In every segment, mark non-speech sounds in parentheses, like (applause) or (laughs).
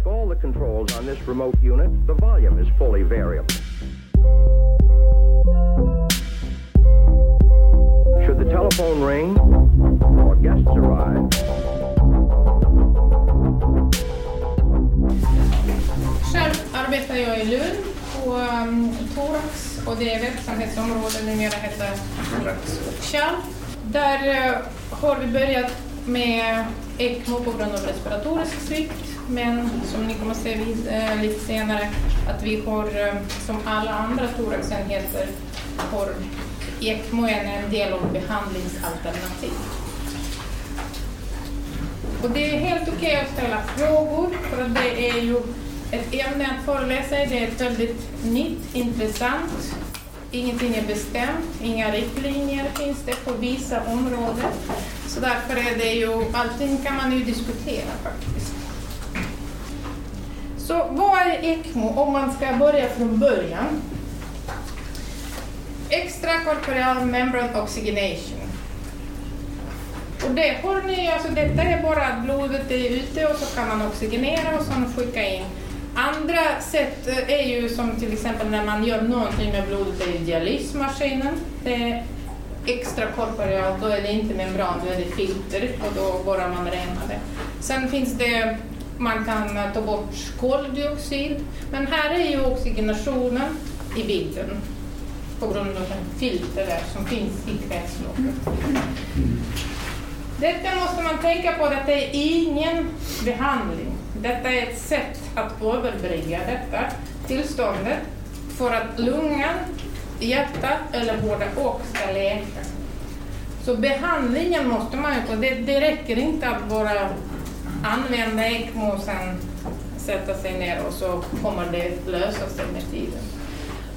Like all the controls on this remote unit, the volume is fully variable. Should the telephone ring or guests arrive, Själv arbetar jag i Lund på um, Thorax och det verksamhetsområdet numera heter Thorax och Kärl. Där uh, har vi börjat med ECMO på grund av respiratorisk svikt men som ni kommer att se vid, eh, lite senare att vi har eh, som alla andra thoraxenheter har ECMO är en del av behandlingsalternativ. Och det är helt okej att ställa frågor för att det är ju ett ämne att föreläsa i. Det är ett väldigt nytt, intressant. Ingenting är bestämt, inga riktlinjer finns det på vissa områden. Så därför är det ju, allting kan man ju diskutera faktiskt. Så vad är ECMO om man ska börja från början? Extracorporeal membrane oxygenation. Och det har ni, alltså detta är bara att blodet är ute och så kan man oxygenera och sen skicka in. Andra sätt är ju som till exempel när man gör någonting med blodet, det är dialysmaskinen. Det är extrakorporealt, då är det inte membran, då är det filter och då borrar man rena det. Sen finns det, man kan eh, ta bort koldioxid, men här är ju oxygenationen i bilden på grund av den filter där som finns i kretsloppet. Detta måste man tänka på, detta är ingen behandling. Detta är ett sätt att överbrygga detta tillståndet för att lungan, hjärtat eller båda och ska läka. Så behandlingen måste man ju få, det, det räcker inte att bara använda ECMO och sen sätta sig ner och så kommer det lösa sig med tiden.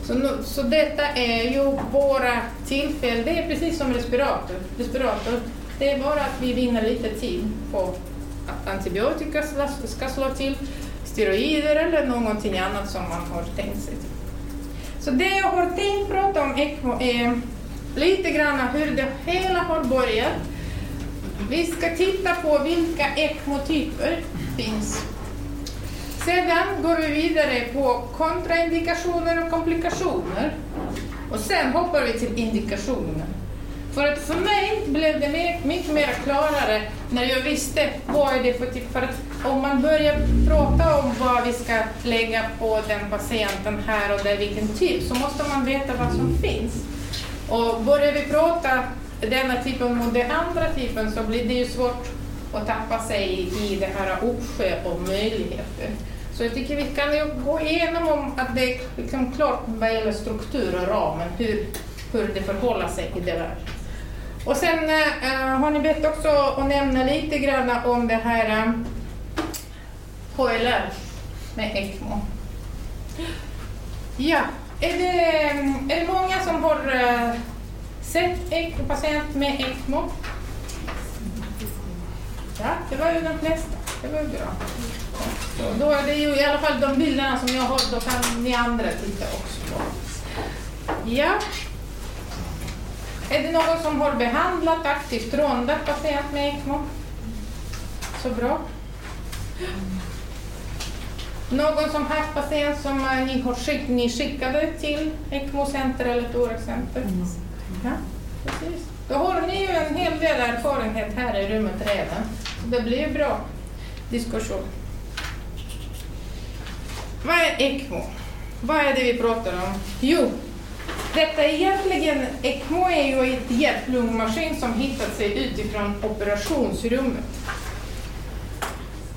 Så, nu, så detta är ju våra tillfällen, det är precis som respirator. respirator. Det är bara att vi vinner lite tid på att antibiotika ska, ska slå till, steroider eller någonting annat som man har tänkt sig. Så det jag har tänkt prata om ECMO är lite grann hur det hela har börjat. Vi ska titta på vilka ECMO-typer finns. Sedan går vi vidare på kontraindikationer och komplikationer. Och sen hoppar vi till indikationer. För att för mig blev det mer, mycket mer klarare när jag visste vad är det för typ. För att om man börjar prata om vad vi ska lägga på den patienten här och där, vilken typ, så måste man veta vad som finns. Och börjar vi prata denna typen mot den andra typen så blir det ju svårt att tappa sig i det här uppsjö av möjligheter. Så jag tycker vi kan ju gå igenom om att det är liksom klart vad gäller struktur och ramen, hur, hur det förhåller sig till det där. Och sen äh, har ni bett också att nämna lite grann om det här eh, äh, HLR med ECMO. Ja, är det, eh, är det många som har äh, sett ECMO, patient med ECMO? Ja, det var ju de flesta. Det var ju bra. Då är det ju i alla fall de bilderna som jag har, då kan ni andra titta också på. Ja. Är det någon som har behandlat aktivt rondat patient med ECMO? Så bra. Någon som haft patient som eh, ni, har skick, ni skickade till ECMO-center eller thoraxcenter? Mm. Ja, precis. Då har ni ju en hel del erfarenhet här i rummet redan. Så det blir ju bra diskussion. Vad är ECMO? Vad är det vi pratar om? Jo, detta är egentligen, ECMO är ju ett hjärt-lungmaskin som hittat sig utifrån operationsrummet.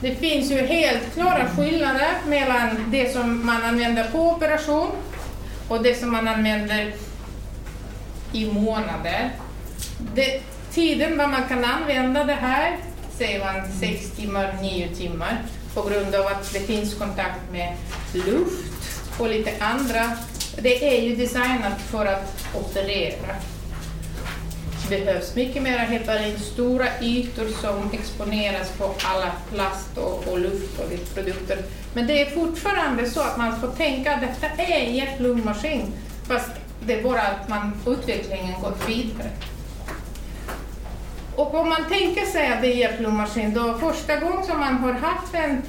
Det finns ju helt klara skillnader mellan det som man använder på operation och det som man använder i månader. Det, tiden vad man kan använda det här säger man 6 timmar, 9 timmar på grund av att det finns kontakt med luft och lite andra. Det är ju designat för att operera. Det behövs mycket mer heparin, stora ytor som exponeras på alla plast och, och luft och produkter. Men det är fortfarande så att man får tänka att detta är en hjärt-lungmaskin fast det är bara att man, utvecklingen gått vidare. Och om man tänker sig att det är hjärt-lungmaskin, då första gången som man har haft en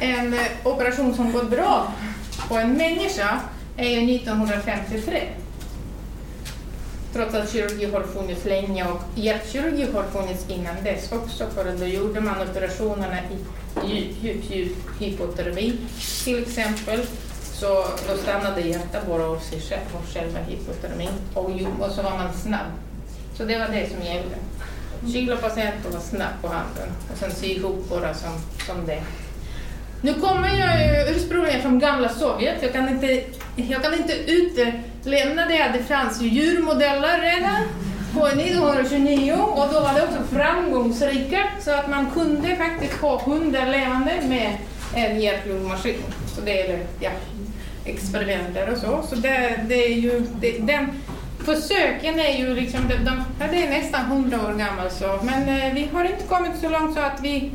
en eh, operation som gått bra på en människa är ju 1953. Trots att kirurgi har funnits länge och hjärtkirurgi har funnits innan dess också för då gjorde man operationerna i djup, djup, djup hypotermi till exempel. Så då stannade hjärtat bara av sig själv, av själva hypotermin och, och så var man snabb. Så det var det som gällde. Kyla patienten var snabb på handen och sen sy ihop bara som, som det. Nu kommer jag ju ursprungligen från gamla Sovjet. Jag kan inte, jag kan inte utelämna det. Det fanns ju djurmodeller redan på 1929 och då var det också framgångsrika så att man kunde faktiskt ha hundar levande med en hjärt-lungmaskin. Så det är ja, experimenter och så. Så det, det är ju, det, den försöken är ju liksom, de, de, det är nästan hundra år gammal så, men eh, vi har inte kommit så långt så att vi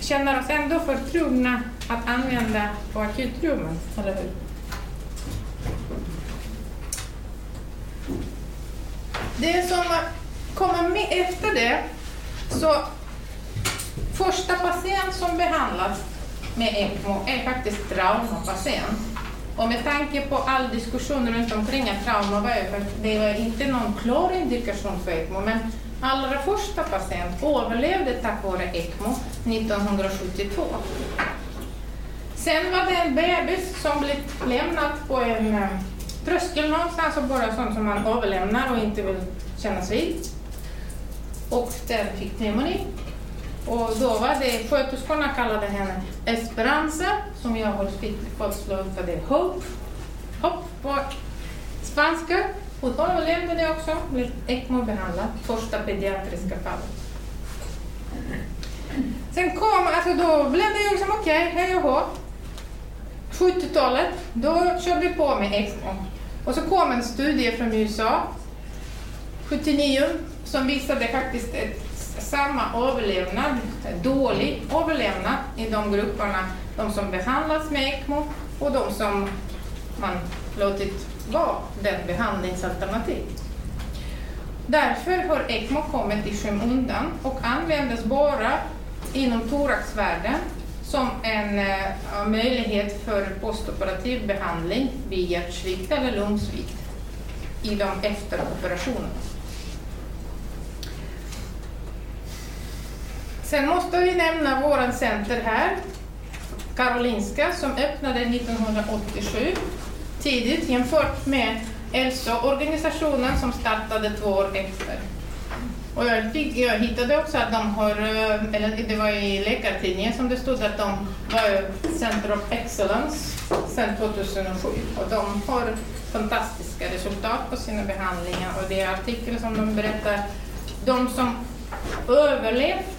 känner oss ändå förtrogna att använda på akutrummen, eller hur? Det som kommer med efter det, så första patient som behandlas med ECMO är faktiskt traumapatient. Och med tanke på all diskussion runt omkring att trauma var över, det var inte någon klar indikation för ECMO, men allra första patient överlevde tack vare ECMO 1972. Sen var det en bebis som blev lämnad på en eh, tröskel någonstans och bara sånt som man överlämnar och inte vill kännas vid. Och den fick pneumoni. Och då var det, sköterskorna kallade henne Esperanza, som jag har fått slå för det Hope, Hopp på spanska. Hon överlevde det också, blev ECMO-behandlad, första pediatriska fallet. Sen kom, alltså då blev det liksom okej, okay, hej och hå. 70-talet, då körde vi på med ECMO. Och så kom en studie från USA, 79, som visade faktiskt ett, samma överlevnad, dålig överlevnad i de grupperna, de som behandlats med ECMO och de som man låtit vara den behandlingsalternativ. Därför har ECMO kommit i skymundan och användes bara inom thoraxvärlden som en uh, möjlighet för postoperativ behandling vid hjärtsvikt eller lungsvikt i de efteroperationerna. Sen måste vi nämna våran center här, Karolinska, som öppnade 1987 tidigt jämfört med ELSO-organisationen som startade två år efter. Och jag, fick, jag hittade också att de har, eh, eller det var i Läkartidningen som det stod att de var Center of Excellence sedan 2007 och de har fantastiska resultat på sina behandlingar och det är artiklar som de berättar, de som överlevt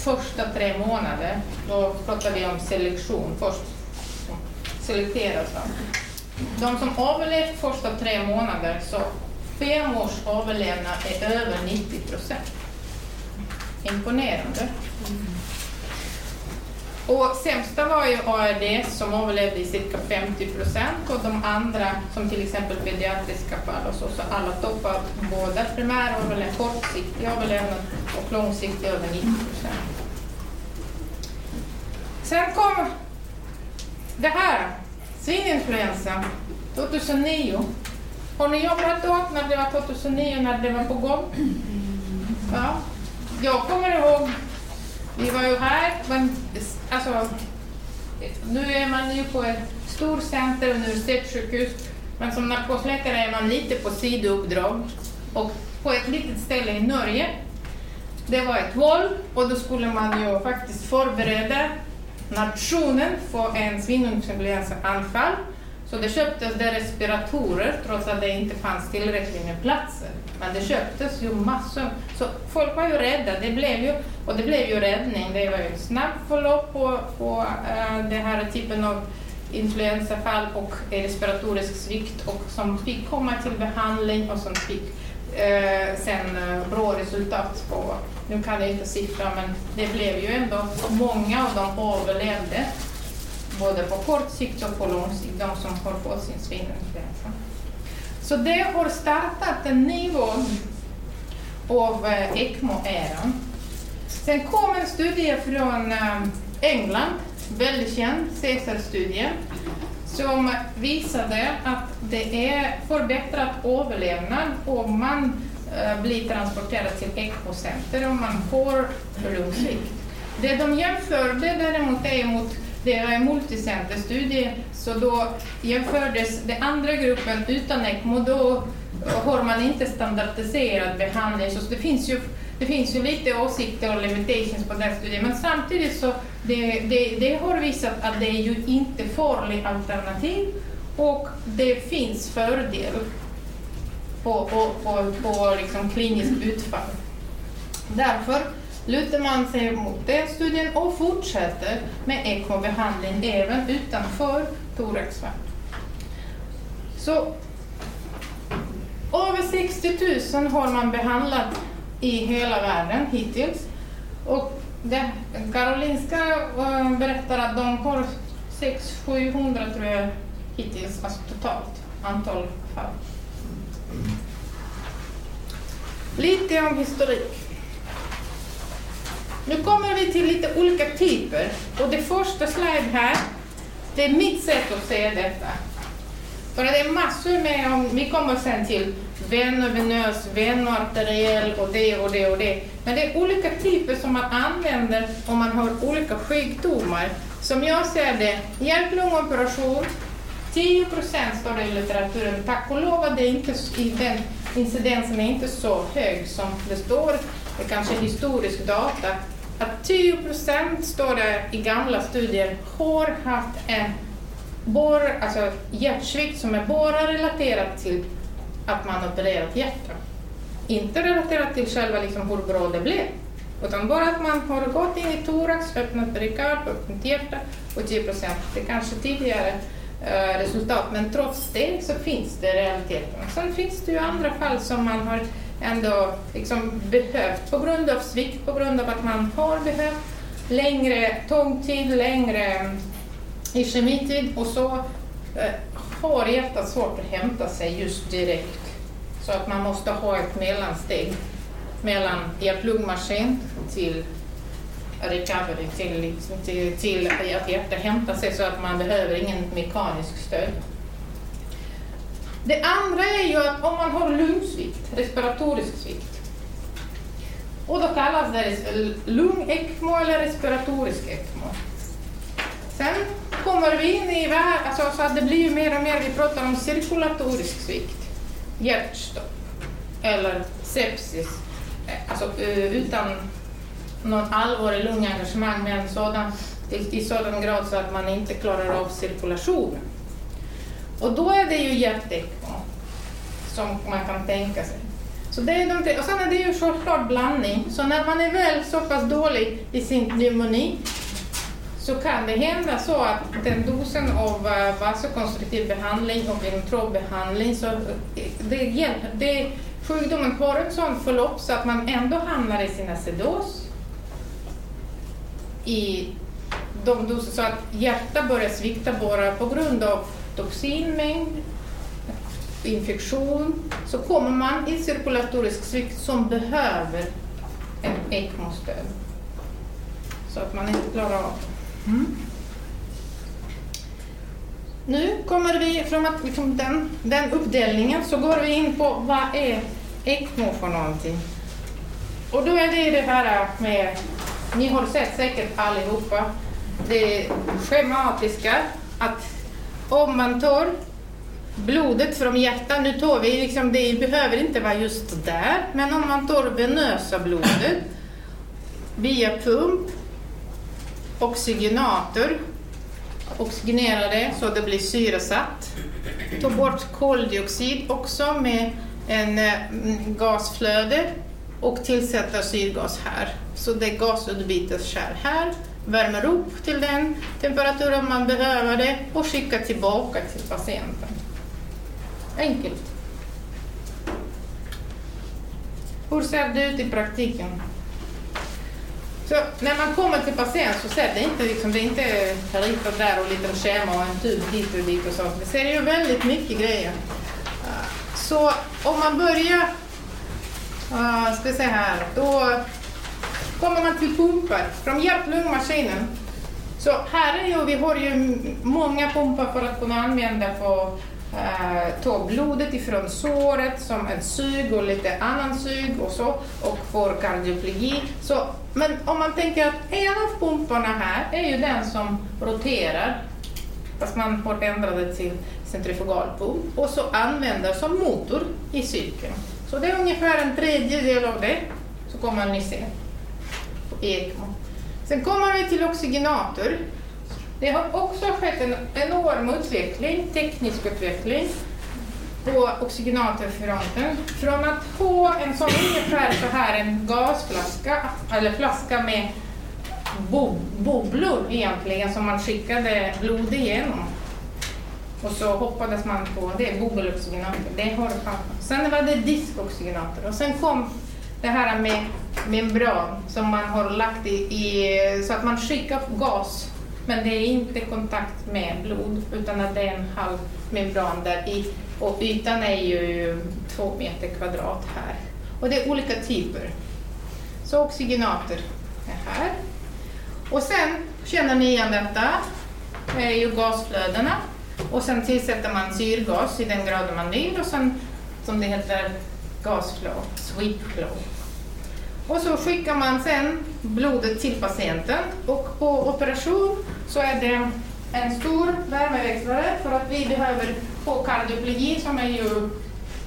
första tre månader, då pratar vi om selektion, först selekteras de. De som överlevt första tre månader, så fem års överlevnad är över 90 procent. Imponerande. Och sämsta var ju ARDS som överlevde i cirka 50 procent och de andra som till exempel pediatriska fall och så, så alla toppar både primär överlevnad, kortsiktig överlevnad och långsiktig över 90 procent. Sen kom det här, svininfluensa 2009. Har ni jobbat då, när det var 2009, när det var på gång? Ja. Jag kommer ihåg, vi var ju här, men alltså, nu är man ju på ett stort center, universitetssjukhus, men som narkosläkare är man lite på sidouppdrag. Och på ett litet ställe i Norge, det var ett val och då skulle man ju faktiskt förbereda nationen för en svininfluensaanfall. Så det köptes det respiratorer trots att det inte fanns tillräckligt med platser. Men det köptes ju massor. Så folk var ju rädda. Det blev ju, och det blev ju räddning. Det var ju ett snabbt förlopp på, på uh, den här typen av influensafall och respiratorisk svikt och som fick komma till behandling och som fick eh, sen eh, bra resultat på, nu kan jag inte siffra men det blev ju ändå, många av dem överlevde både på kort sikt och på lång sikt, de som har fått sin svininfluensa. Så det har startat en ny våg av eh, ECMO-eran. Sen kom en studie från eh, England väldigt känd CESAR-studien, som visade att det är förbättrad överlevnad om man eh, blir transporterad till ECMO-center om man får lungsvikt. Det de jämförde däremot är mot det är en multicenterstudie, så då jämfördes den andra gruppen utan ECMO, då har man inte standardiserad behandling. Så det finns ju, det finns ju lite åsikter och limitations på den studien, men samtidigt så det, det, det har visat att det är ju inte farligt alternativ och det finns fördel på, på, på, på liksom kliniskt utfall. Därför lutar man sig mot den studien och fortsätter med ECMO-behandling även utanför thoraxsvärd. Så över 60 000 har man behandlat i hela världen hittills. Och det, Karolinska eh, berättar att de har 600-700 tror jag hittills, alltså totalt antal fall. Lite om historik. Nu kommer vi till lite olika typer. Och det första slide här, det är mitt sätt att se detta. För det är massor med, om, vi kommer sen till venovenös, venoarteriell och det och det och det. Men det är olika typer som man använder om man har olika sjukdomar. Som jag ser det, hjärt-lungoperation, 10 procent står det i litteraturen. Tack och lov att det inte, den incidensen är inte så hög som det står, det kanske är historisk data, att 10 procent står det i gamla studier har haft en bor, alltså hjärtsvikt som är bara relaterat till att man opererat hjärtat. Inte relaterat till själva liksom hur bra det blev, utan bara att man har gått in i thorax, öppnat perikard, öppnat hjärta och 10 procent. Det är kanske tidigare eh, resultat, men trots det så finns det realiteten. Sen finns det ju andra fall som man har ändå liksom behövt på grund av svikt, på grund av att man har behövt längre tågtid, längre i kemitid och så eh, har hjärtat svårt att hämta sig just direkt. Så att man måste ha ett mellansteg mellan hjärt-lungmaskin till recovery, till, liksom, till, till att hjärtat hämtar sig så att man behöver ingen mekanisk stöd. Det andra är ju att om man har lungsvikt, respiratorisk svikt, och då kallas det lung-ECMO eller respiratorisk ECMO. Sen kommer vi in i världen, alltså, så att det blir mer och mer, vi pratar om cirkulatorisk svikt, hjärtstopp eller sepsis, eh, alltså eh, utan någon allvarlig lungengagemang men sådan, i, i sådan grad så att man inte klarar av cirkulationen. Och då är det ju hjärtekmo som man kan tänka sig. Så det är de tre. Och sen är det ju självklart blandning. Så när man är väl så pass dålig i sin pneumoni så kan det hända så att den dosen av eh, vasokonstruktiv behandling och introbbehandling, så eh, det hjälper. Det, sjukdomen har ett sådant förlopp så att man ändå hamnar i sin acidos i de doser, så att hjärtat börjar svikta bara på grund av toxinmängd, infektion, så kommer man i cirkulatorisk svikt som behöver en ECMO-stöd. Så att man inte klarar av det. Mm. Nu kommer vi från att, liksom den, den uppdelningen så går vi in på vad är ECMO för någonting. Och då är det det här med, ni har sett säkert allihopa, det schematiska att om man tar blodet från hjärtat, nu tar vi liksom, det behöver inte vara just där, men om man tar venösa blodet via pump, oxygenator, oxygenera det så det blir syresatt, ta bort koldioxid också med en eh, mm, gasflöde och tillsätta syrgas här. Så det gasutbyteskärl här värmer upp till den temperaturen man behöver det och skickar tillbaka till patienten. Enkelt. Hur ser det ut i praktiken? Så när man kommer till patient så ser det inte, liksom, det är inte ritat där och lite liten schema och en tub hit och dit och sånt. Det ser ju väldigt mycket grejer. Så om man börjar, uh, ska vi se här, då kommer man till pumpar från hjärt-lungmaskinen Så här är ju, vi har ju många pumpar för att kunna använda för eh, ta blodet ifrån såret som en sug och lite annan sug och så och får kardioplegi. Så, men om man tänker att en av pumparna här är ju den som roterar fast man har ändrat det till centrifugalpump och så använder som motor i cykeln. Så det är ungefär en tredjedel av det, så kommer ni se på ECMO. Sen kommer vi till oxygenator. Det har också skett en enorm utveckling, teknisk utveckling på oxygenatorfronten. Från att ha en sån ungefär så här en gasflaska, eller flaska med bubblor egentligen som man skickade blod igenom. Och så hoppades man på det, bubbeloxygenator. Det har, sen var det diskoxygenator och sen kom det här med membran som man har lagt i, i så att man skickar gas men det är inte kontakt med blod utan att det är en halv membran där i och ytan är ju två meter kvadrat här. Och det är olika typer. Så oxygenater är här. Och sen känner ni igen detta, det är ju gasflödena. Och sen tillsätter man syrgas i den grad man vill och sen, som det heter, gasflow, sweep flow. Och så skickar man sen blodet till patienten. Och på operation så är det en stor värmeväxlare för att vi behöver på kardioplegi som är ju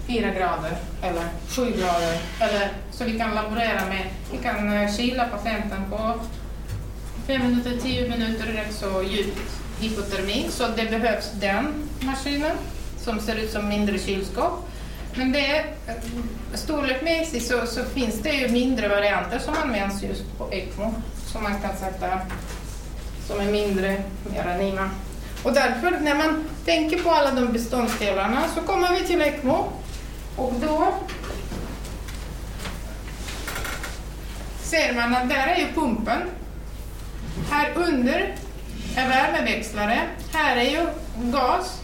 4 grader eller 7 grader. Eller så vi kan laborera med, vi kan eh, kyla patienten på 5 minuter, 10 minuter rätt så djupt hypotermi. Så det behövs den maskinen som ser ut som mindre kylskåp. Men det storlekmässigt eh, storleksmässigt så, så finns det ju mindre varianter som används just på ECMO som man kan sätta som är mindre, mer anima. Och därför när man tänker på alla de beståndsdelarna så kommer vi till ECMO och då ser man att där är ju pumpen. Här under är värmeväxlare. Här är ju gas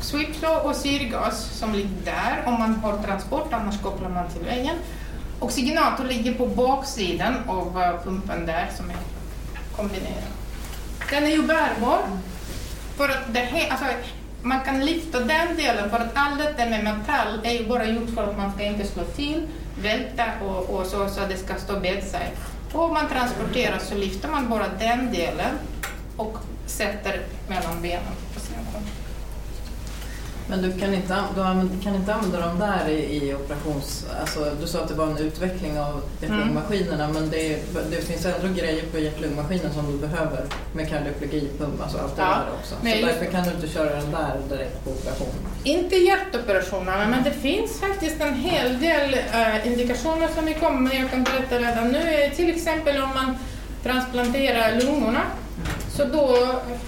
swipflow och syrgas som ligger där om man har transport, annars kopplar man till väggen. Oxygenator ligger på baksidan av eh, pumpen där som är kombinerad. Den är ju bärbar. För att det här, alltså, man kan lyfta den delen för att allt det med metall är ju bara gjort för att man ska inte slå till, välta och, och så, så att det ska stå bedside. Och om man transporterar så lyfter man bara den delen och sätter mellan benen. Men du kan inte, du kan inte använda dem där i, i operations... Alltså, du sa att det var en utveckling av hjärt-lungmaskinerna mm. men det, det, finns ändå grejer på hjärt-lungmaskinen som du behöver med kardiologipump, alltså allt det ja, där också. Så just... därför kan du inte köra den där direkt på operation? Inte hjärtoperationerna, men det finns faktiskt en hel del uh, indikationer som vi kommer med. Jag kan berätta redan nu, till exempel om man transplanterar lungorna så då,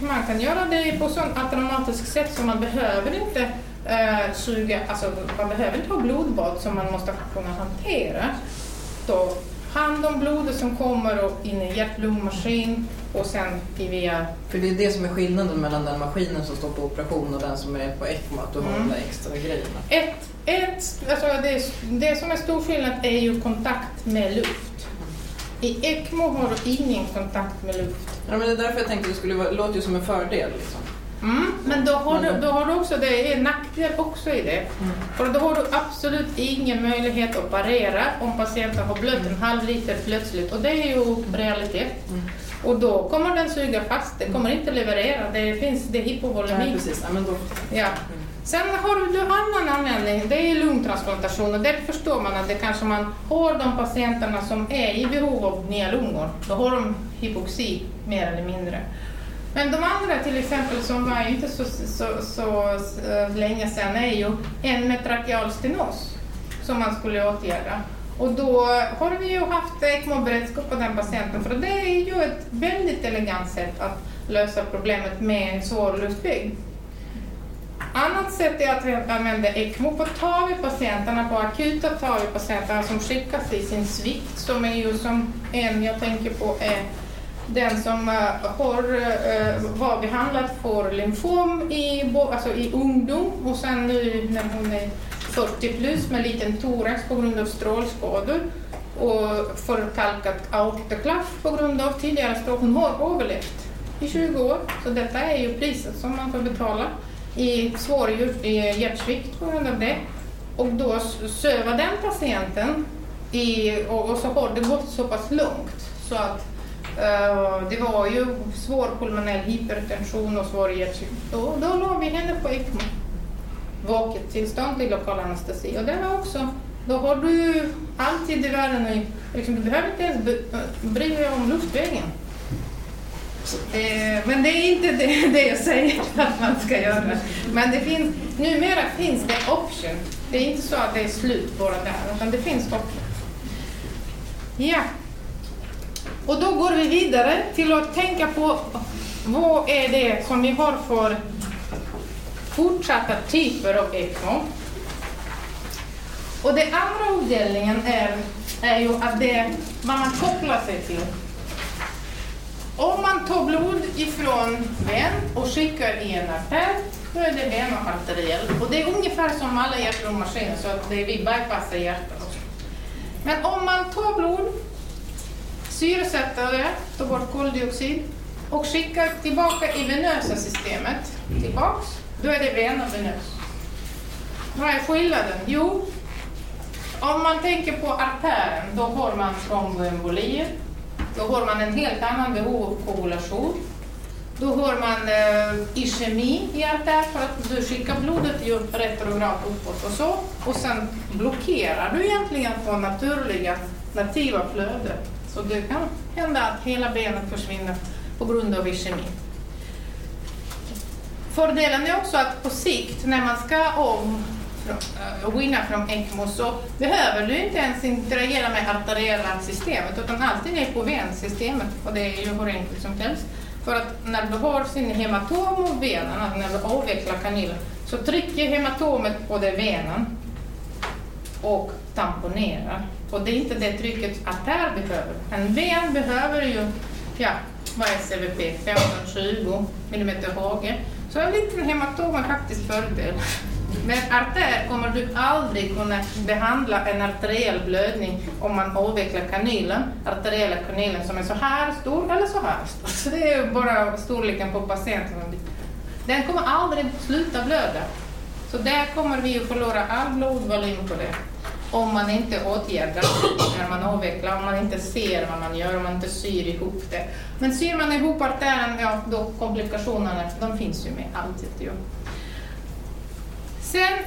man kan göra det på sånt automatiskt sätt så man behöver inte eh, suga, alltså man behöver inte ha blodbad som man måste kunna hantera. Då hand om blodet som kommer och in i hjärt-lungmaskin och sen via... För det är det som är skillnaden mellan den maskinen som står på operation och den som är på ECMO, att du har mm. de där extra grejerna. Ett, ett, alltså det, det som är stor skillnad är ju kontakt med luft. I ECMO har du ingen kontakt med luft. Ja, men det är därför jag tänkte att det skulle vara, låter ju som en fördel. Liksom. Mm, men då har, du, då har du också, det är en nackdel också i det. Mm. För då har du absolut ingen möjlighet att parera om patienten har blött en halv liter plötsligt och det är ju realitet. Mm. Och då kommer den suga fast, det kommer inte leverera, det finns det hypovolemi. Ja, precis. Ja, men då... ja. Sen har du annan användning, det är lungtransplantation och där förstår man att det kanske man har de patienterna som är i behov av nya lungor, då har de hypoxi mer eller mindre. Men de andra till exempel som var inte så, så, så, så länge sedan är ju en med trakeal stenos som man skulle åtgärda. Och då har vi ju haft ECMO-beredskap på den patienten för det är ju ett väldigt elegant sätt att lösa problemet med en svår luftvägg. Annat sätt är att använda ECMO på TAVI-patienterna, på akuta TAVI-patienterna som skickas i sin svikt, som är ju som en jag tänker på är den som eh, har eh, uh, var behandlad för lymfom i, alltså i ungdom och sen nu när hon är 40 plus med liten thorax på grund av strålskador och förkalkat aortaklaff på grund av tidigare strål. Hon har överlevt i 20 år. Så detta är ju priset som man får betala i svår hjärtsvikt på grund av det. Och då söva den patienten i, och, och, så har det gått så pass långt så att uh, det var ju svår pulmonell hypertension och svår hjärtsvikt. Då, då la vi henne på ECMO. Vaket tillstånd till lokal anestesi. Och det var också, då har du alltid i världen, liksom, du behöver inte ens bry dig om luftvägen. Eh, men det är inte det, (laughs) det jag säger att man ska göra. Men det finns, numera finns det option. Det är inte så att det är slut bara där, utan det finns option. Ja. Och då går vi vidare till att tänka på vad är det som vi har för fortsatta typer av ECMO. Och den andra avdelningen är, är ju att det är vad man kopplar sig till. Om man tar blod ifrån ven och skickar i en artär, då är det venoarteriell. Och det är ungefär som alla hjärt-lungmaskiner, så att det, vi bypassar hjärtat. Men om man tar blod, syresätter det, tar bort koldioxid och skickar tillbaka i venösa systemet, tillbaks, då är det venovenös. Vad är skillnaden? Jo, om man tänker på artären, då har man tromboembolier, då har man en helt annan behov av koagulation. Då har man eh, ischemi i hjärtat. för att du skickar blodet ju retrograd uppåt och så. Och sen blockerar du egentligen på naturliga, nativa flödet. Så det kan hända att hela benet försvinner på grund av ischemi. Fördelen är också att på sikt när man ska om Eh, och vinna från ECMO så behöver du inte ens interagera med arteriella systemet utan alltid är på vensystemet och det är ju hur enkelt som helst. För att när du har sin hematom och venan, när du avvecklar kanylen, så trycker hematomet på den venan och tamponerar. Och det är inte det trycket artär behöver. En ven behöver ju, ja, vad är CVP? 15-20 mm Hg. Så en liten hematom är faktiskt fördel. Med artär kommer du aldrig kunna behandla en arteriell blödning om man avvecklar kanylen, arteriella kanylen som är så här stor eller så här stor. Så det är bara storleken på patienten. Den kommer aldrig sluta blöda. Så där kommer vi att förlora all blodvolym på det. Om man inte åtgärdar när man avvecklar, om man inte ser vad man gör, om man inte syr ihop det. Men syr man ihop artären, ja då komplikationerna, de finns ju med alltid. Ju. Sen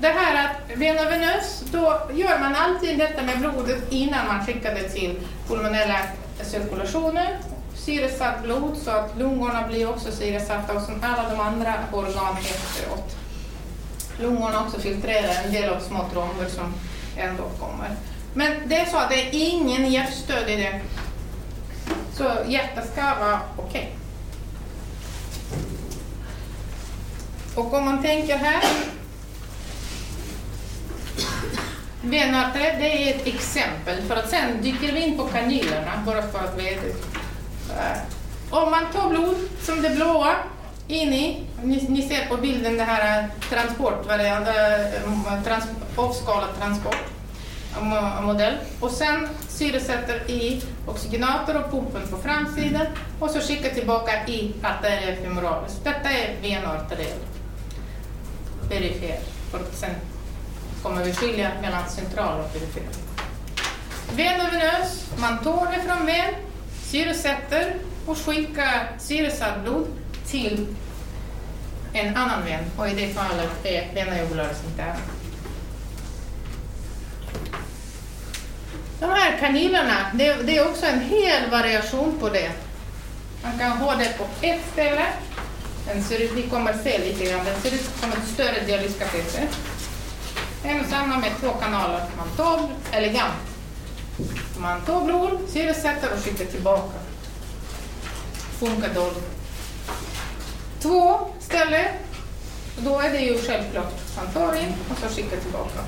det här att venovenös, då gör man alltid detta med blodet innan man skickar det till pulmonella cirkulationen. Syresatt blod så att lungorna blir också syresatta och sen alla de andra organ efteråt. Lungorna också filtrerar en del av små tromber som ändå kommer. Men det är så att det är ingen hjärtstöd i det. Så hjärtat ska vara okej. Okay. Och om man tänker här, Venarte, det är ett exempel, för att sen dyker vi in på kanylerna, bara för att veta. Om man tar blod, som det blåa, in i, ni, ni ser på bilden det här eh, transport, eh, trans, avskalad transport eh, modell och sen syresätter i oxygenator och pumpen på framsidan och så skickar tillbaka i arteria femoralis. Detta är venarteriell perifer. För sen kommer vi skilja mellan central och perifer. Venovenös, man tar det från ven, syresätter och skickar syresatt blod till en annan ven och i det fallet är vena jugularis interna. De här kanylerna, det, det, är också en hel variation på det. Man kan ha det på ett ställe den ser ut, kommer se lite grann, den ser ut som ett större dialyskateter. En och samma med två kanaler. Man tar elegant. Man tar blod, syresätter och skickar tillbaka. Funkar dåligt. Två ställen, då är det ju självklart man tar in och så skickar tillbaka.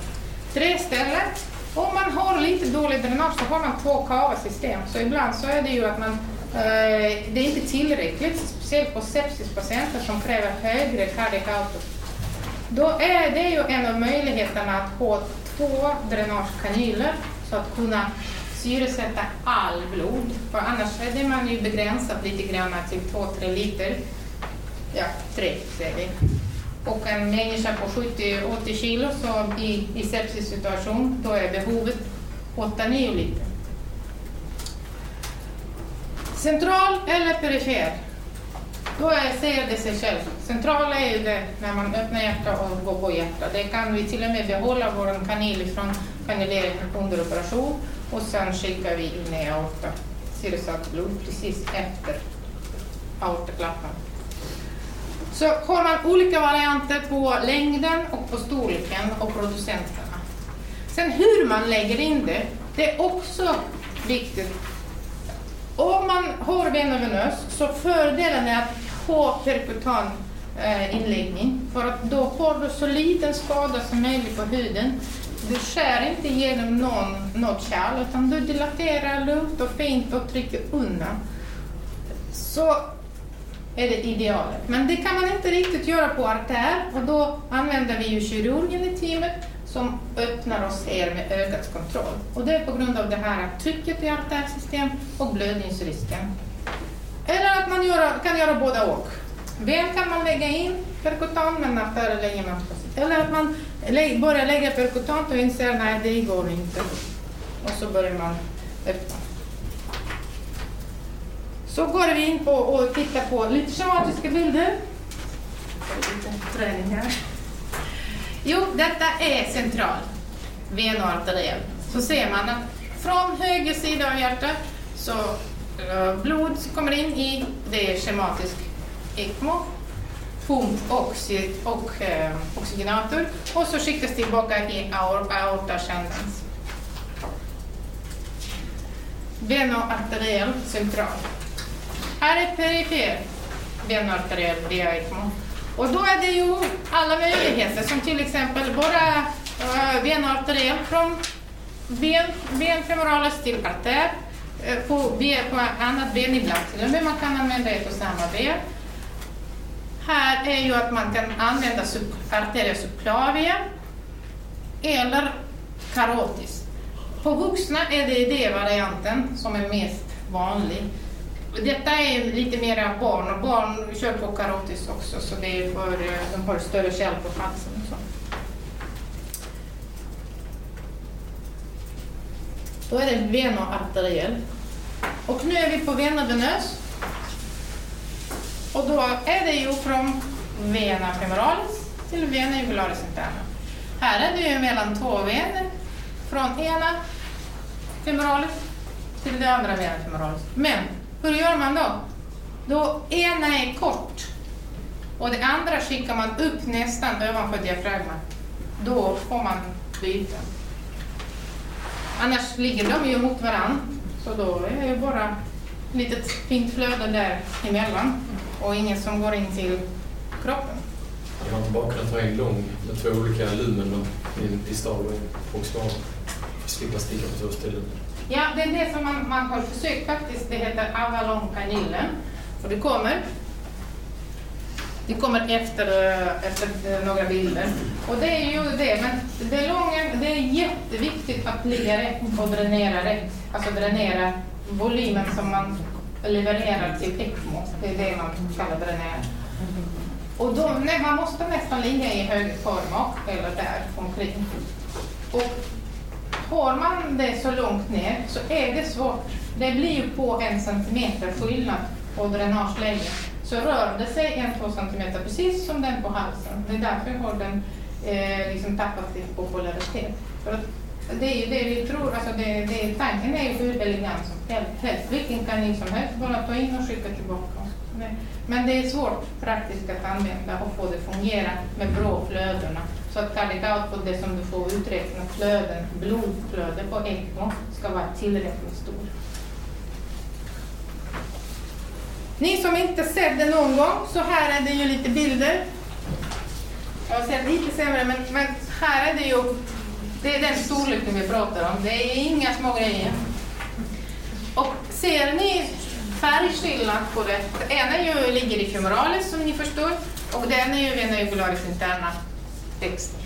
Tre ställen, om man har lite dålig dränage så har man två kava-system. Så ibland så är det ju att man Eh, det är inte tillräckligt, speciellt på sepsispatienter som kräver högre cardiac output. Då är det ju en av möjligheterna att få två dränagekanyler så att kunna syresätta all blod. För annars är man ju begränsat lite grann till 2-3 liter. Ja, 3 säger vi. Och en människa på 70-80 kilo så i, i sepsissituation, då är behovet 8-9 liter. Central eller perifer? Då är, säger det sig själv. Central är ju det när man öppnar hjärtat och går på hjärtat. Det kan vi till och med behålla vår kanil från kanylering under operation och sen skickar vi in i aorta, syresatt blod precis efter aortaklappen. Så har man olika varianter på längden och på storleken och producenterna. Sen hur man lägger in det, det är också viktigt. Om man har venovenös så fördelen är att ha perkutan eh, inläggning för att då får du så liten skada som möjligt på huden. Du skär inte genom någon, något kärl utan du dilaterar lugnt och fint och trycker undan. Så är det idealet. Men det kan man inte riktigt göra på artär och då använder vi ju kirurgen i teamet som öppnar och ser med ökad kontroll. Och det är på grund av det här trycket i artärsystem och blödningsrisken. Eller att man göra, kan göra båda och. Ven kan man lägga in perkutan men artärer lägger man på. Eller att man börjar lägga perkutan och inser nej det går inte. Och så börjar man öppna. Så går vi in på och tittar på lite schematiska bilder. Lite träning här. Jo, detta är central venoarteriell. Så ser man att från höger sida av hjärtat så eh, blod kommer in i, det är schematisk ECMO, pump och, och eh, oxygenator och så skickas tillbaka i aorta. Venoarteriell central. Här är perifer venoarteriell via ECMO. Och då är det ju alla möjligheter som till exempel bara uh, eh, venarteriell från ben, ben femoralis till eh, på, ben, på annat ben ibland till och med man kan använda ett och samma ben. Här är ju att man kan använda sub, arteria subclavia eller karotis. På vuxna är det D-varianten som är mest vanlig. Detta är lite mer barn och barn kör på karotis också så det är för, eh, de har större kärl på halsen. Och så. Då är det venoarteriell. Och nu är vi på venovenös. Och då är det ju från vena femoralis till vena jugularis interna. Här är det ju mellan två vener. Från ena femoralis till det andra vena femoralis. Men hur gör man då? Då ena är kort och det andra skickar man upp nästan ovanför diafragman. Då får man byta. Annars ligger de ju mot varandra, så då är det bara ett litet fint flöde där emellan och ingen som går in till kroppen. Jag har inte bara kunnat ta en lång med två olika lumen i en distal och en proximal. Slippa sticka på två ställen. Ja, det är det som man, man har försökt faktiskt. Det heter Avalon kanyllen. Och det kommer. Det kommer efter, eh, efter eh, några bilder. Och det är ju det, men det, långa, det är jätteviktigt att ligga rätt och dränera rätt. Alltså dränera volymen som man levererar till ECMO. Det är det man kallar dränera. Och då, nej, man måste nästan ligga i hög form eller där omkring. Och har man det så långt ner så är det svårt. Det blir ju på en centimeter skillnad på dränageläge. Så rör det sig en, två centimeter precis som den på halsen. Det är därför har den eh, liksom tappat sin popularitet. För att det är ju det vi tror, alltså det, det, tanken är ju hur elegant som helst. Vilken kanin som helst, bara ta in och skicka tillbaka. Men det är svårt praktiskt att använda och få det att fungera med bra flödena. Så att cardiac output, det som du får uträkna flöden, blodflöde på ECMO, ska vara tillräckligt stor. Ni som inte sett det någon gång, så här är det ju lite bilder. Jag har sett lite sämre, men, men här är det ju det är den storleken vi pratar om. Det är inga små grejer. Och ser ni färgskillnad på det? Det ena ju ligger i femoralis som ni förstår och den är ju vena interna texter.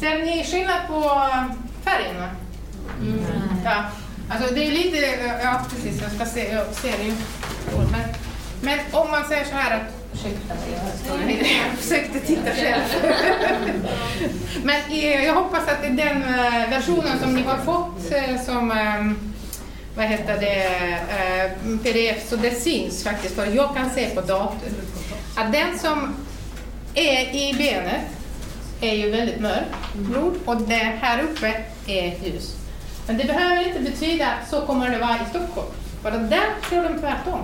Ser ni skillnad på färgerna? Mm. Ja. Alltså det är lite, ja precis, jag ska se, jag ser det ju. Men, men om man säger så här att, ursäkta mig, jag, (laughs) försökte titta själv. (laughs) Men eh, jag hoppas att i den eh, versionen som ni har fått eh, som eh, vad heter det, eh, pdf, så det syns faktiskt, för jag kan se på datorn att den som är i benet är ju väldigt mörk blod och det här uppe är ljus. Men det behöver inte betyda att så kommer det vara i Stockholm. För att där kör de tvärtom.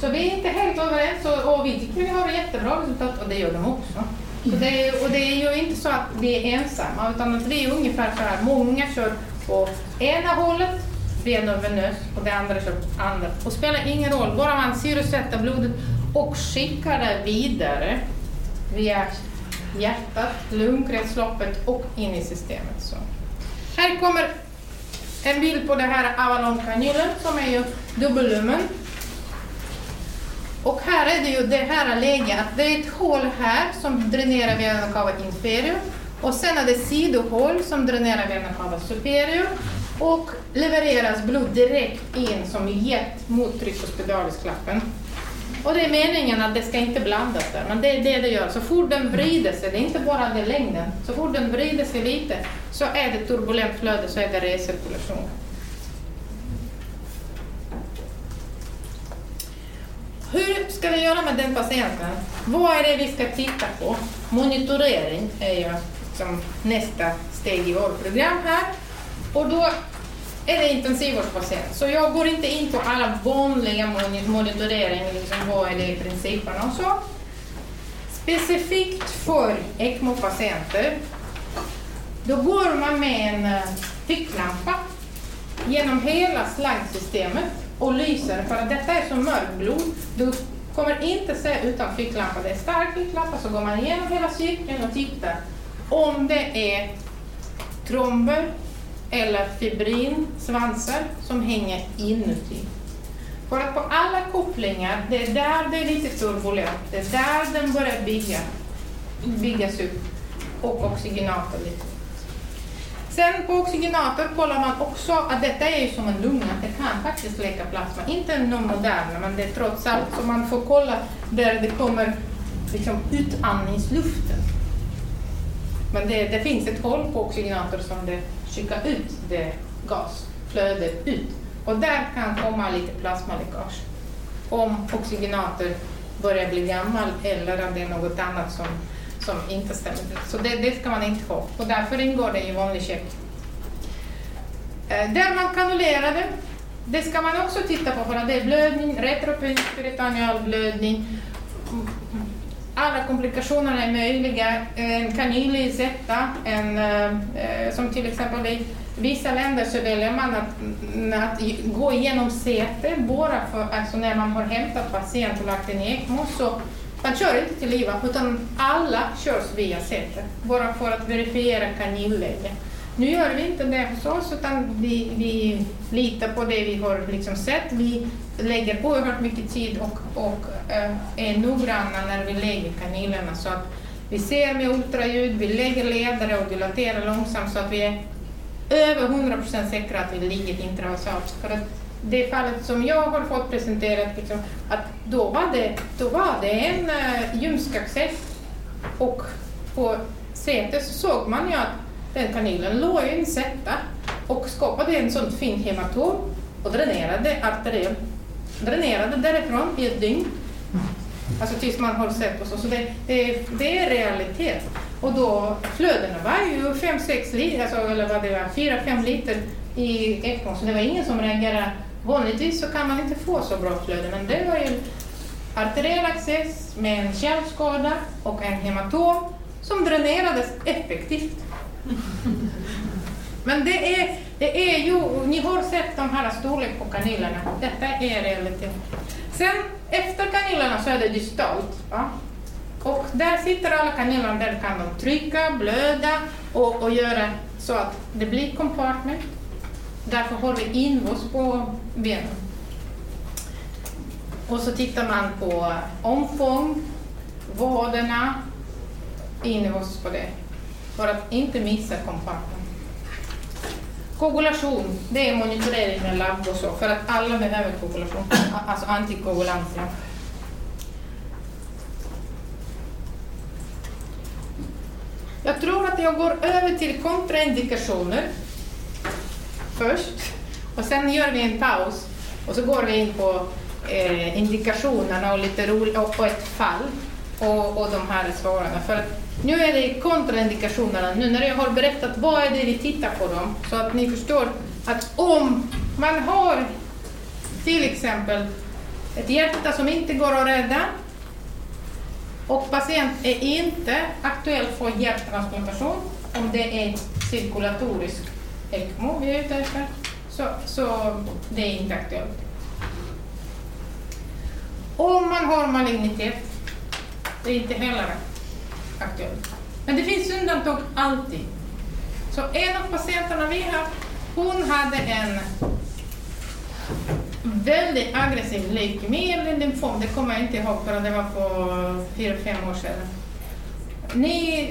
Så vi är inte helt överens och, och vi tycker vi har jättebra resultat och det gör de också. Så det är, och det är ju inte så att vi är ensamma utan att vi är ungefär så här, många kör på ena hållet, venövenös och det andra kör på andra. Och spelar ingen roll, bara man syresätter blodet och skickar det vidare via hjärtat, lungkretsloppet och in i systemet. Så. Här kommer en bild på det här Avalon-kanylen som är ju dubbellumen. Och här är det ju det här läget att det är ett hål här som dränerar vena cava inferior och sen är det sidohål som dränerar vena cava superior och levereras blod direkt in som jet mot tryckospedalis-klappen. Och det är meningen att det ska inte blandas där, men det är det det gör. Så fort den vrider sig, det är inte bara det längden, så fort den vrider sig lite så är det turbulent flöde, så är det recirkulation. Hur ska vi göra med den patienten? Vad är det vi ska titta på? Monitorering är ju liksom nästa steg i vårt program här. Och då är det intensivvårdspatient. Så jag går inte in på alla vanliga monitorering, liksom vad är det principerna och så. Alltså, specifikt för ECMO-patienter, då går man med en eh, ficklampa genom hela slangsystemet och lyser, för att detta är så mörkt blod. Du kommer inte se utan ficklampa. Det är stark ficklampa, så går man igenom hela cykeln och tittar om det är tromber eller fibrinsvansar som hänger inuti. För att på alla kopplingar, det är där det är lite turbulent, det är där den börjar bygga, byggas upp och oxygenator lite. Sen på oxygenator kollar man också att detta är ju som en lunga, det kan faktiskt läcka plasma. Inte någon moderna, men det är trots allt så man får kolla där det kommer liksom utandningsluften. Men det, det finns ett hål på oxygenator som det skickar ut det gasflödet ut. Och där kan komma lite plasmaläckage. Om oxygenator börjar bli gammal eller om det är något annat som, som inte stämmer. Så det, det ska man inte ha. Och därför ingår det i vanlig check. Eh, där man kanulerar det, det ska man också titta på för att det är blödning, retroperitoneal blödning, alla komplikationerna är möjliga. Eh, en kanylicetta, en, som till exempel i vissa länder så väljer man att, mm, att gå igenom CT bara för, alltså när man har hämtat patient och lagt en ECMO så man kör inte till IVA utan alla körs via CT bara för att verifiera kanylläge. Nu gör vi inte det hos oss utan vi, vi litar på det vi har liksom sett. Vi lägger oerhört mycket tid och, och äh, är noggranna när vi lägger kanylerna så att vi ser med ultraljud, vi lägger ledare och dilaterar långsamt så att vi är över 100 procent säkra att vi ligger intravasalt. För att det fallet som jag har fått presenterat, liksom, att då var det, då var det en eh, äh, ljumskaccess och på CT så såg man ju att den kanylen låg i en sätta och skapade en sån fin hematom och dränerade arteriell. Dränerade därifrån i ett dygn. Alltså tills man har sett och så. Så det, det, det är realitet. Och då, flödena var ju 5-6 liter, alltså, eller vad det var, 4-5 liter i ECMO, så det var ingen som reagerade. Vanligtvis så kan man inte få så bra flöde, men det var ju arteriell access med en kärlskada och en hematom som dränerades effektivt. Men det är, det är ju, ni har sett de här storlek på kanylerna, detta är realitet. Sen efter kanylerna så är det dystalt. Va? Och där sitter alla kanylerna, där kan de trycka, blöda och, och göra så att det blir compartment. Därför har vi invås på benen. Och så tittar man på omfång, vaderna, invås på det för att inte missa kompakten. Koagulation, det är monitorering med labb och så, för att alla behöver koagulation, alltså antikoagulantia. Jag tror att jag går över till kontraindikationer först och sen gör vi en paus och så går vi in på eh, indikationerna och lite roligt och, och ett fall och, och de här svaren. För att nu är det kontraindikationerna, nu när jag har berättat vad är det vi tittar på dem, så att ni förstår att om man har till exempel ett hjärta som inte går att rädda och patient är inte aktuell för hjärttransplantation, om det är cirkulatorisk ECMO vi är ute efter, så, så det är inte aktuellt. Om man har malignitet, det är inte heller aktuellt. Men det finns undantag alltid. Så en av patienterna vi har, hon hade en väldigt aggressiv leukemi eller lymfom, det kommer jag inte ihåg för det var för fyra, fem år sedan. Ni,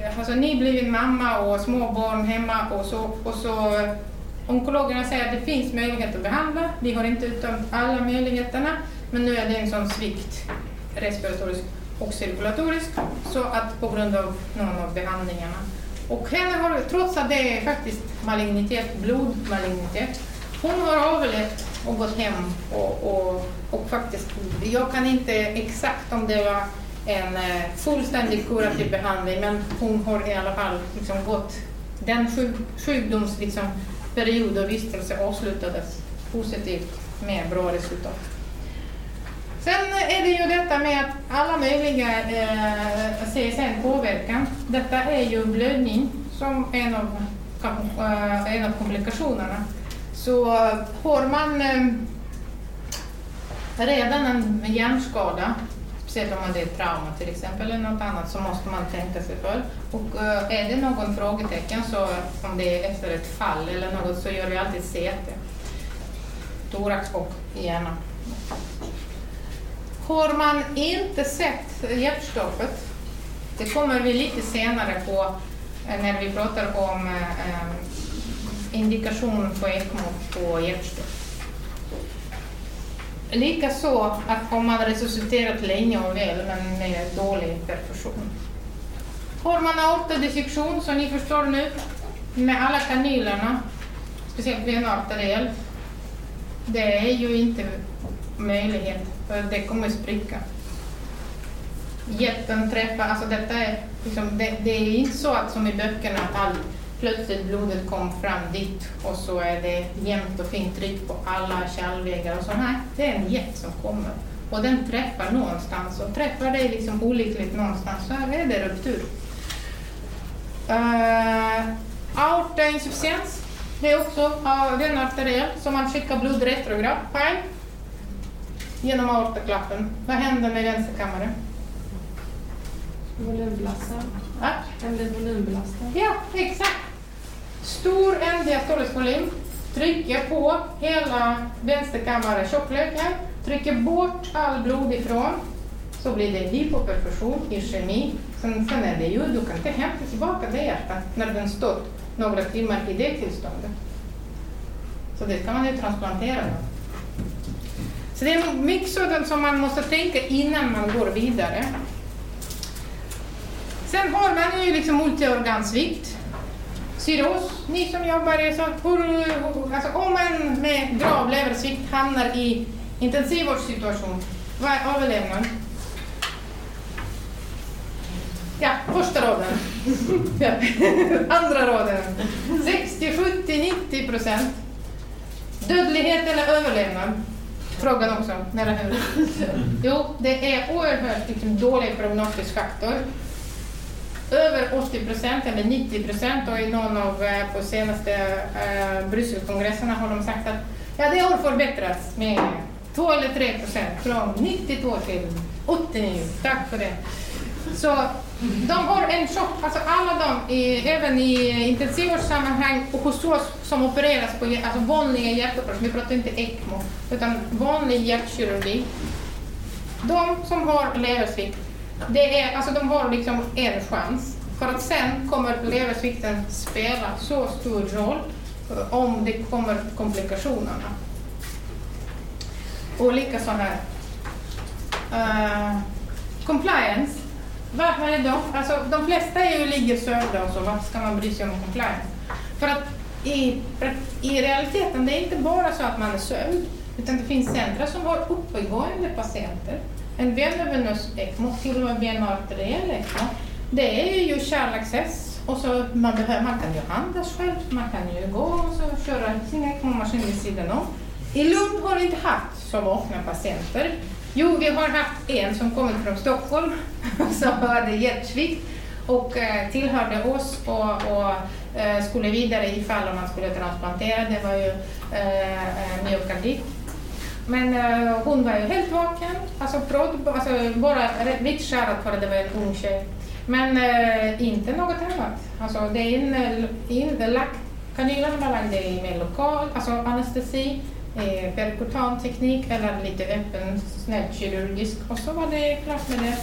eh, alltså, ni blivit mamma och småbarn hemma och så, och så eh, onkologerna säger att det finns möjlighet att behandla. Vi har inte uttömt alla möjligheterna, men nu är det en sån svikt respiratorisk och cirkulatorisk så att på grund av någon av behandlingarna. Och henne har, trots att det är faktiskt malignitet, blodmalignitet, hon har överlevt och gått hem och, och, och faktiskt, jag kan inte exakt om det var en eh, fullständig kurativ behandling men hon har i alla fall liksom gått, den sjuk, sjukdomsperiod liksom, och vistelse avslutades positivt med bra resultat. Sen är det ju detta med att alla möjliga eh, CSN-påverkan. Detta är ju blödning som en av, eh, en av komplikationerna. Så har man eh, redan en hjärnskada, speciellt om man det är trauma till exempel eller något annat, så måste man tänka sig för. Och eh, är det någon frågetecken, så om det är efter ett fall eller något, så gör vi alltid CT. Thorax och hjärna. Har man inte sett hjärtstoppet, det kommer vi lite senare på eh, när vi pratar om eh, indikation på ECMO på hjärtstopp. Likaså att om man resusciterat länge och väl men med dålig perfusion. Har man aortadissektion, som ni förstår nu, med alla kanylerna, speciellt venarteriell, det är ju inte möjlighet för det kommer spricka. Jätten träffar, alltså detta är, liksom, det, det, är inte så att som i böckerna att all, plötsligt blodet kom fram dit och så är det jämnt och fint tryck på alla kärlvägar och så. Nej, det är en jätt som kommer och den träffar någonstans och träffar dig liksom olyckligt någonstans så är det ruptur. Eh, uh, aortainsufficiens, det är också uh, den arteriell som man skickar blod retrograd, på genom aortaklaffen. Vad händer med vänsterkammaren? Volymbelastad. Ja? Den blir volymbelastad. Ja, exakt. Stor diastolisk volym. Trycker på hela vänsterkammaren tjockleken. Trycker bort all blod ifrån. Så blir det hypoperfusion, ischemi. Sen, sen är det ju, du kan inte hämta tillbaka det hjärtat när den stått några timmar i det tillståndet. Så det ska man ju transplantera. Då. Så det är mycket sådant som man måste tänka innan man går vidare. Sen har man ju liksom multiorgansvikt. Cirros, ni som jobbar i så, alltså om man med grav leversvikt hamnar i intensivvårdssituation, vad är överlevnad? Ja, första raden. (laughs) ja. Andra raden. 60, 70, 90 procent. Dödlighet eller överlevnad? Frågan också, eller hur? (laughs) Jo, det är oerhört liksom, dålig prognostisk faktor. Över 80 procent eller 90 procent och i någon av eh, på senaste äh, Brysselkongresserna har de sagt att ja, det har förbättrats med 2 eller 3 procent från 92 till 89. Tack för det. Så de har en chock, alltså alla de, i, även i intensivvårdssammanhang och hos oss som opereras på alltså vanliga hjärtoperationer, vi pratar inte ECMO, utan vanlig hjärtkirurgi. De som har leversvikt, det är, alltså de har liksom en chans. För att sen kommer leversvikten spela så stor roll eh, om det kommer komplikationerna. Olika sådana här. Uh, compliance. Varför är de? Alltså, de flesta är ju ligger sövda och så, varför ska man bry sig om compliance? För att i, i realiteten, det är inte bara så att man är sövd, utan det finns centra som har uppegående patienter. En venövenös ECMO, till och med venarteriell ECMO, det är ju kärlaccess och så man, behöver, man kan ju andas själv, man kan ju gå och så köra sin ECMO-maskin vid sidan om. I Lund har vi inte haft så många patienter. Jo, vi har haft en som kommit från Stockholm (laughs) som hade hjärtsvikt och eh, tillhörde oss och, och eh, skulle vidare ifall man skulle transplantera. Det var ju eh, eh myokardit. Men eh, hon var ju helt vaken, alltså, prodd, alltså bara vitt skärad för att det var en ung tjej. Men eh, inte något annat. Alltså, det är in, in, kanylen var var i min lokal, alltså anestesi, eh, perkutan eller lite öppen snällkirurgisk och så var det klart med det.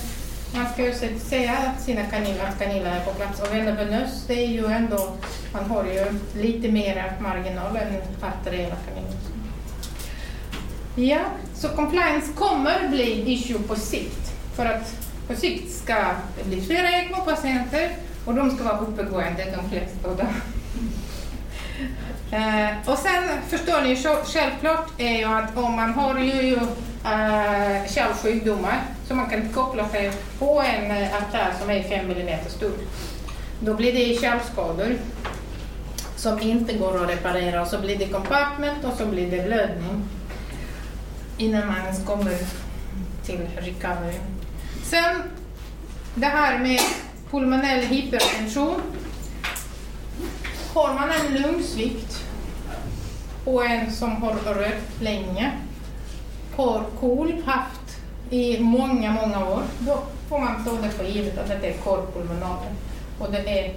Man ska ju säga att sina kaniner att kanylerna är på plats och venövenös, det är ju ändå, man har ju lite mer marginal än arteriella kanyler. Ja, så compliance kommer bli issue på sikt. För att på sikt ska det bli flera ECMO-patienter och de ska vara uppegående, de flesta av dem. Eh, och sen förstår ni, självklart är ju att om man har ju eh, kärlsjukdomar så man kan koppla sig på en eh, artär som är 5 mm stor. Då blir det kärlskador som inte går att reparera och så blir det compartment och så blir det blödning innan man ens kommer till recovery. Sen det här med pulmonell hypertension. Har man en lungsvikt och en som har rökt länge, har KOL haft i många, många år, då får man ta det för givet att det är korpulmonal. Och det är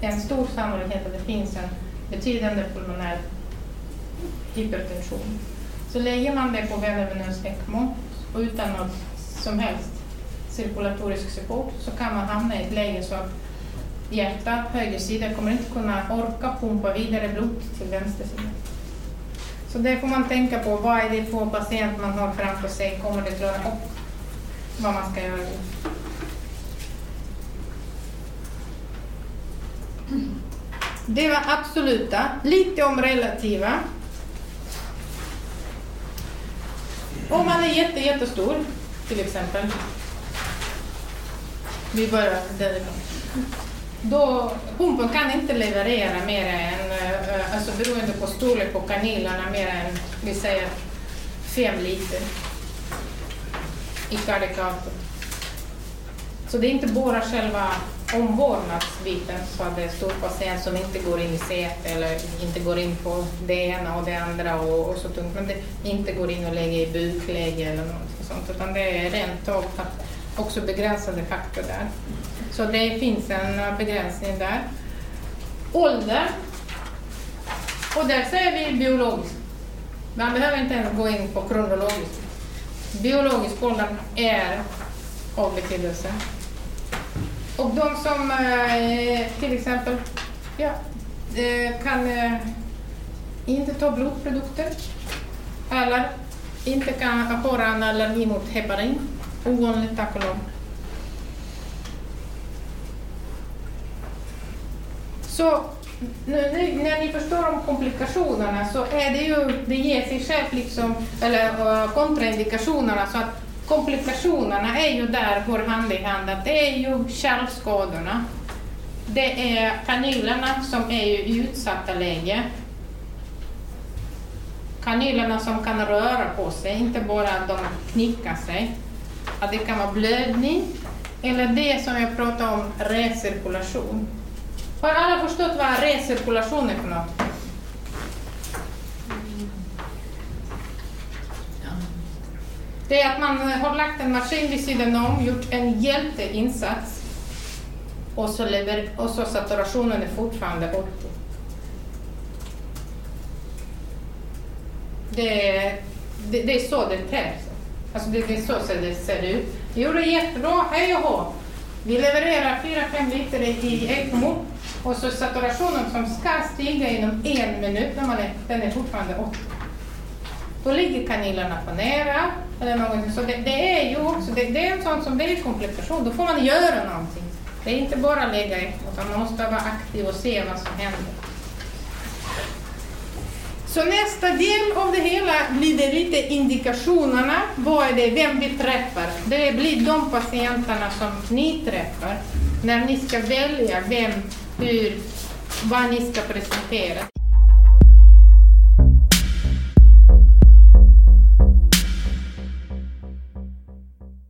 en stor sannolikhet att det finns en betydande pulmonär hypertension. Så lägger man det på venövenös ECMO och utan något som helst cirkulatorisk support så kan man hamna i ett läge så att hjärtat, höger sida, kommer inte kunna orka pumpa vidare blod till vänster sida. Så det får man tänka på. Vad är det för patient man har framför sig? Kommer det dra upp vad man ska göra? Det var absoluta. Lite om relativa. Om man är jätte, jättestor, till exempel. Vi börjar därifrån. Då, pumpen kan inte leverera mer än, eh, alltså beroende på storlek på kanylerna, mer än vi säger fem liter i kardikator. Så det är inte bara själva omvårdnadsbiten, så att det är stor patient som inte går in i säte eller inte går in på det ena och det andra och, och så tungt, men det inte går in och lägger i bukläge eller något sånt, utan det är rent av också begränsade faktorer. där. Så det finns en begränsning där. Ålder. Och där säger vi biologiskt. Man behöver inte ens gå in på kronologiskt. Biologisk ålder är av betydelse. Och de som eh, till exempel ja, eh, kan eh, inte ta blodprodukter eller inte kan ha en allergi mot heparin, ovanligt tack och lov. Så nu, när ni förstår om komplikationerna så är det ju, det ger sig själv liksom, eller uh, kontraindikationerna så att komplikationerna är ju där, går hand i hand, att det är ju kärlskadorna. Det är kanylerna som är i utsatta läge. Kanylerna som kan röra på sig, inte bara att de knickar sig. Att det kan vara blödning, eller det som jag pratade om, recirkulation. Har alla förstått vad recirkulation är för något? Det är att man har lagt en maskin vid sidan om, gjort en hjälteinsats och så, lever, och så saturationen är fortfarande 80. Det är, det, det är så det ter Alltså det, det är så det ser ut. Vi gjorde jättebra, hej och hå. Vi levererar 4-5 liter i ECMO och så saturationen som ska stiga inom en minut, när man är, den är fortfarande 80. Då ligger kanilerna på nära eller någonting. Så det, det är ju också, det, det är en sån som det är komplikation. Då får man göra någonting. Det är inte bara lägga ett, utan man måste vara aktiv och se vad som händer. Så nästa del av det hela blir det lite indikationerna. Vad är det, vem vi träffar? Det blir de patienterna som ni träffar när ni ska välja vem, hur, vad ni ska presentera.